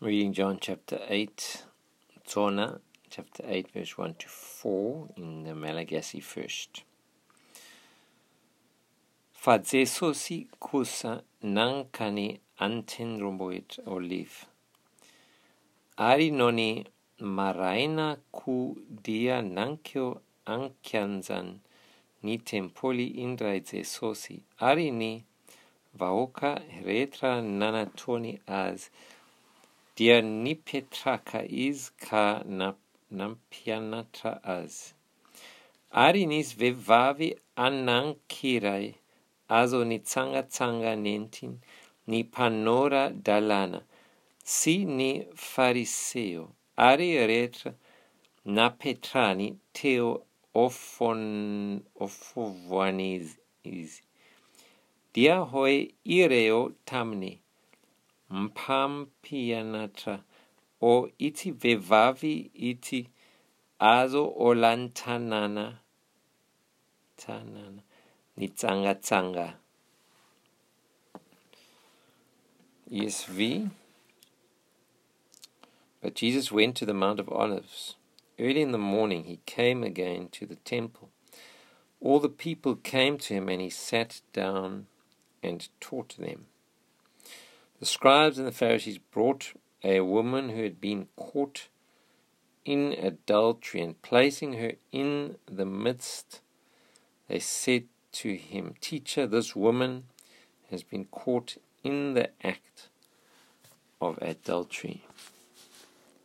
Reading John chapter 8, Jona chapter 8, verse 1 to 4 in the Malagasy first. Fa Jesosy kosa nankany an-tendrombohitra Olive. Ary nony maraina ko dia nankeo an-kianjan' ny tempoly indray Jesosy, ary ny vahoaka rehetra nanatony azy. Dia nipetraka izy ka nampianatra azy. Ary nisy vehivavy anankiray azo nitsangatsanga nentin' ny mpanora dalàna sy ny Fariseo ary rehetra napetrany teo afovoan' izy. Izy. Dia hoy ireo taminy, Mpampianatra ô ity vehivavy ity azo olan-tanàna nitsangatsanga. ESV. but jesus went to the mount of olives early in the morning he came again to the temple all the people came to him and he sat down and taught them the scribes and the pharisees brought a woman who had been caught in adultery and placing her in the midst they said to him teacher this woman has been caught in the act of adultery